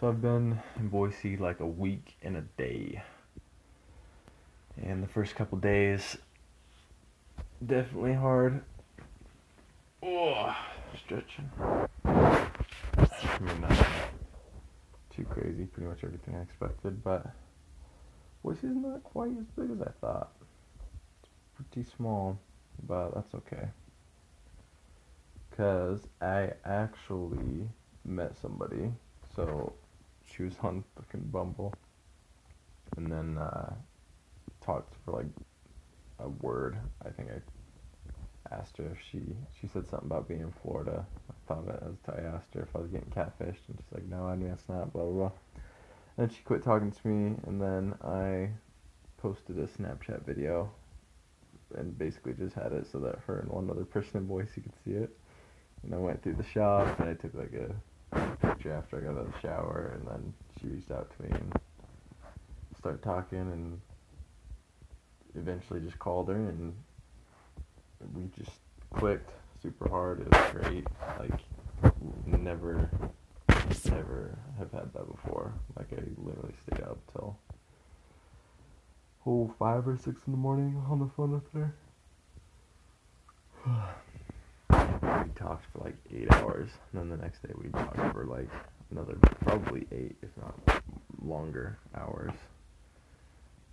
So I've been in Boise like a week and a day. And the first couple days, definitely hard. Oh, stretching. I mean, nothing too crazy. Pretty much everything I expected, but Boise's not quite as big as I thought. It's pretty small, but that's okay. Cause I actually met somebody. So she was on fucking Bumble, and then uh, talked for like a word. I think I asked her if she she said something about being in Florida. I thought it I asked her if I was getting catfished, and she's like, "No, I mean it's not." Blah blah blah. And she quit talking to me, and then I posted a Snapchat video, and basically just had it so that her and one other person in Boise could see it. And I went through the shop, and I took like a picture after I got out of the shower, and then she reached out to me and started talking, and eventually just called her, and we just clicked super hard. It was great. Like never, never have had that before. Like I literally stayed up till oh five or six in the morning on the phone with her. talked for like eight hours, and then the next day we talked for like another probably eight, if not longer, hours.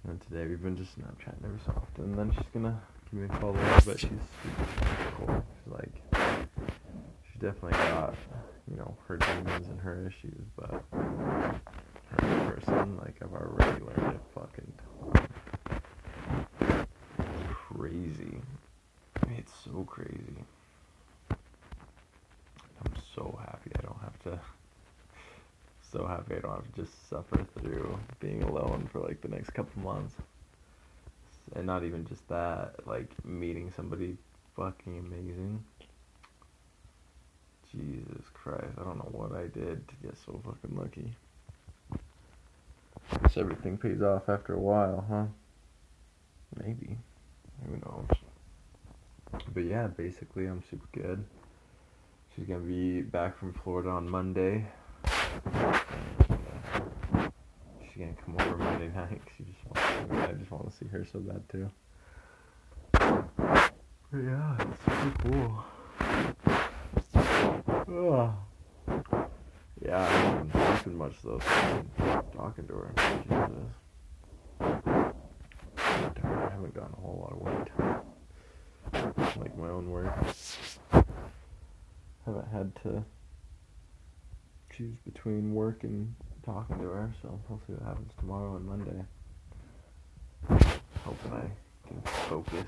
And today we've been just Snapchatting every so often. And then she's gonna give me a call later, but she's cool. She's like, she's definitely got, you know, her demons and her issues, but her person, like I've already learned a fucking ton. Crazy. It's so crazy. I'm so happy I don't have to. So happy I don't have to just suffer through being alone for like the next couple months. And not even just that, like meeting somebody fucking amazing. Jesus Christ, I don't know what I did to get so fucking lucky. Guess everything pays off after a while, huh? Maybe. Who knows? But yeah, basically, I'm super good. She's gonna be back from Florida on Monday. She's gonna come over Monday night. She just wants to, I just want to see her so bad too. But yeah, it's super cool. Ugh. Yeah, I haven't been sleeping much though. So been talking to her. Jesus. I haven't gotten a whole lot of work. Like my own work. Haven't had to choose between work and talking to her, so we'll see what happens tomorrow and Monday. Hoping I can focus.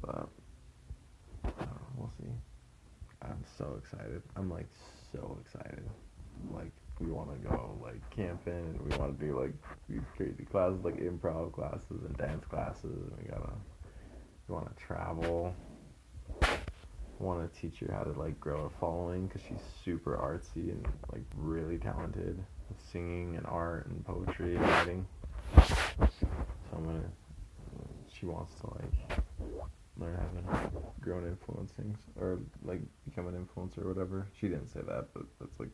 But know, we'll see. I'm so excited. I'm like so excited. Like we want to go like camping and we want to do like these crazy classes like improv classes and dance classes and we gotta we want to travel want to teach her how to like grow a following because she's super artsy and like really talented with singing and art and poetry and writing. So I'm gonna. She wants to like learn how to grow and influence things or like become an influencer or whatever. She didn't say that, but that's like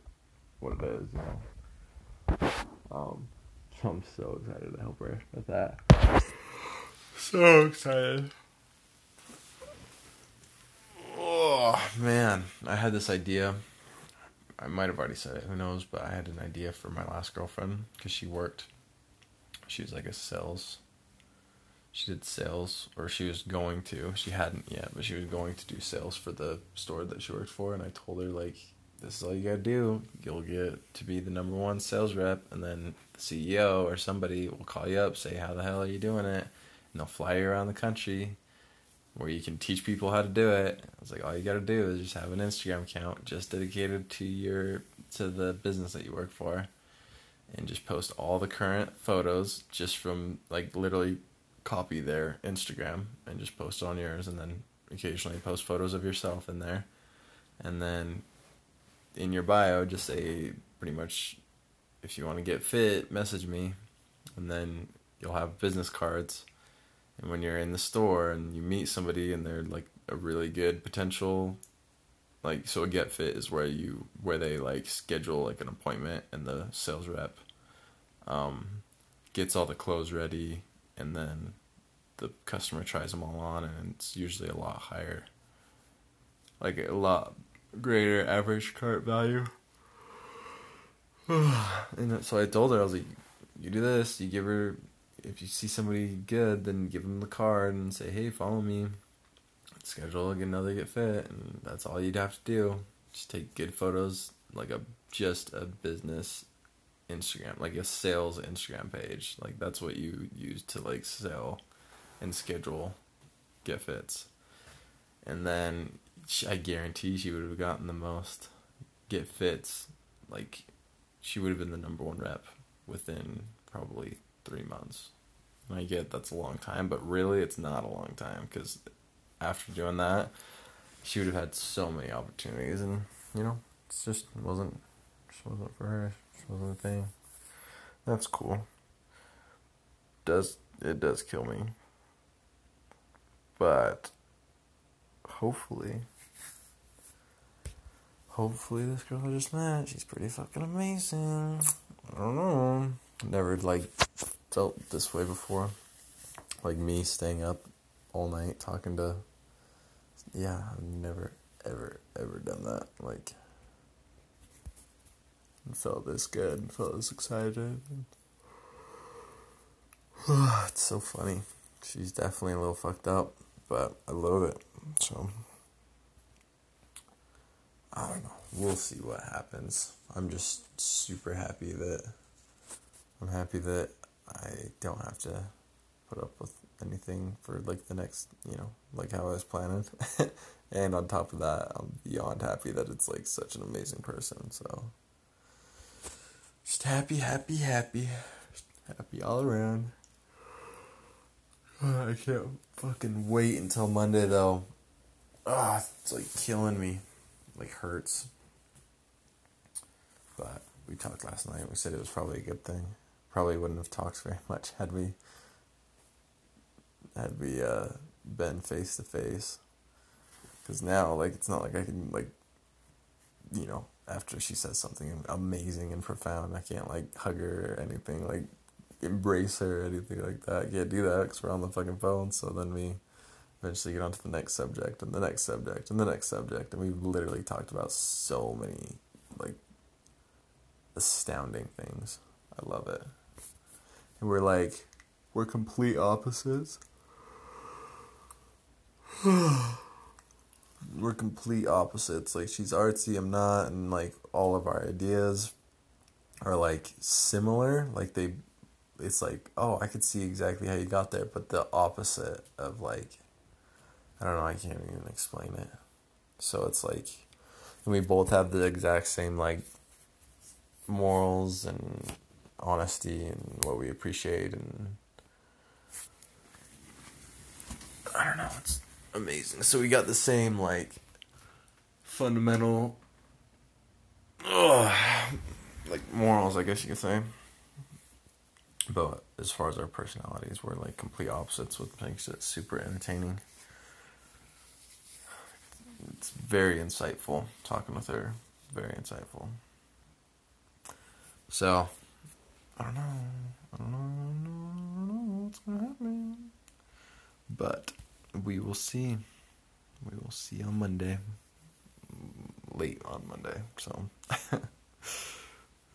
what it is, you know. Um, so I'm so excited to help her with that. So excited. Oh man, I had this idea. I might have already said it. Who knows? But I had an idea for my last girlfriend because she worked. She was like a sales. She did sales, or she was going to. She hadn't yet, but she was going to do sales for the store that she worked for. And I told her like, "This is all you gotta do. You'll get to be the number one sales rep, and then the CEO or somebody will call you up, say how the hell are you doing it, and they'll fly you around the country." Where you can teach people how to do it. I was like, all you got to do is just have an Instagram account just dedicated to your to the business that you work for, and just post all the current photos just from like literally copy their Instagram and just post on yours, and then occasionally post photos of yourself in there, and then in your bio just say pretty much if you want to get fit, message me, and then you'll have business cards and when you're in the store and you meet somebody and they're like a really good potential like so a get fit is where you where they like schedule like an appointment and the sales rep um gets all the clothes ready and then the customer tries them all on and it's usually a lot higher. Like a lot greater average cart value. And so i told her i was like you do this you give her if you see somebody good then give them the card and say hey follow me. Schedule another get fit and that's all you'd have to do. Just take good photos like a just a business instagram like a sales instagram page. Like that's what you use to like sell and schedule get fits. And then i guarantee she would have gotten the most get fits. Like she would have been the number one rep within probably three months i get that's a long time but really it's not a long time because after doing that, she would have had so many opportunities, and you know, it just wasn't, just wasn't for her. Just wasn't a thing. That's cool. Does it does kill me, but hopefully, hopefully this girl I just met, she's pretty fucking amazing. I don't know. Never like felt this way before. Like me staying up all night talking to. Yeah, I've never, ever, ever done that. Like, felt this good, felt this excited. it's so funny. She's definitely a little fucked up, but I love it. So, I don't know. We'll see what happens. I'm just super happy that I'm happy that I don't have to put up with anything for like the next, you know, like how I was planning. and on top of that, I'm beyond happy that it's like such an amazing person. So just happy, happy, happy, happy all around. I can't fucking wait until Monday though. Ah, oh, it's like killing me, like hurts. But we talked last night. We said it was probably a good thing. Probably wouldn't have talked very much had we had we uh, been face to face. Because now, like, it's not like I can, like, you know, after she says something amazing and profound, I can't, like, hug her or anything, like, embrace her or anything like that. I can't do that because we're on the fucking phone. So then we eventually get on to the next subject and the next subject and the next subject. And we've literally talked about so many, like, astounding things. I love it. And we're like, we're complete opposites. we're complete opposites. Like she's artsy, I'm not, and like all of our ideas are like similar. Like they, it's like oh, I could see exactly how you got there, but the opposite of like, I don't know, I can't even explain it. So it's like, and we both have the exact same like morals and honesty and what we appreciate and I don't know. It's amazing. So we got the same like fundamental, ugh, like morals, I guess you could say. But as far as our personalities, we're like complete opposites, which makes it super entertaining. It's very insightful talking with her. Very insightful. So. I don't know. I don't know, I don't know what's gonna happen. But we will see. We will see on Monday. Late on Monday, so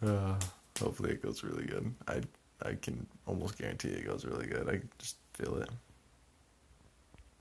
uh, hopefully it goes really good. I I can almost guarantee it goes really good. I just feel it.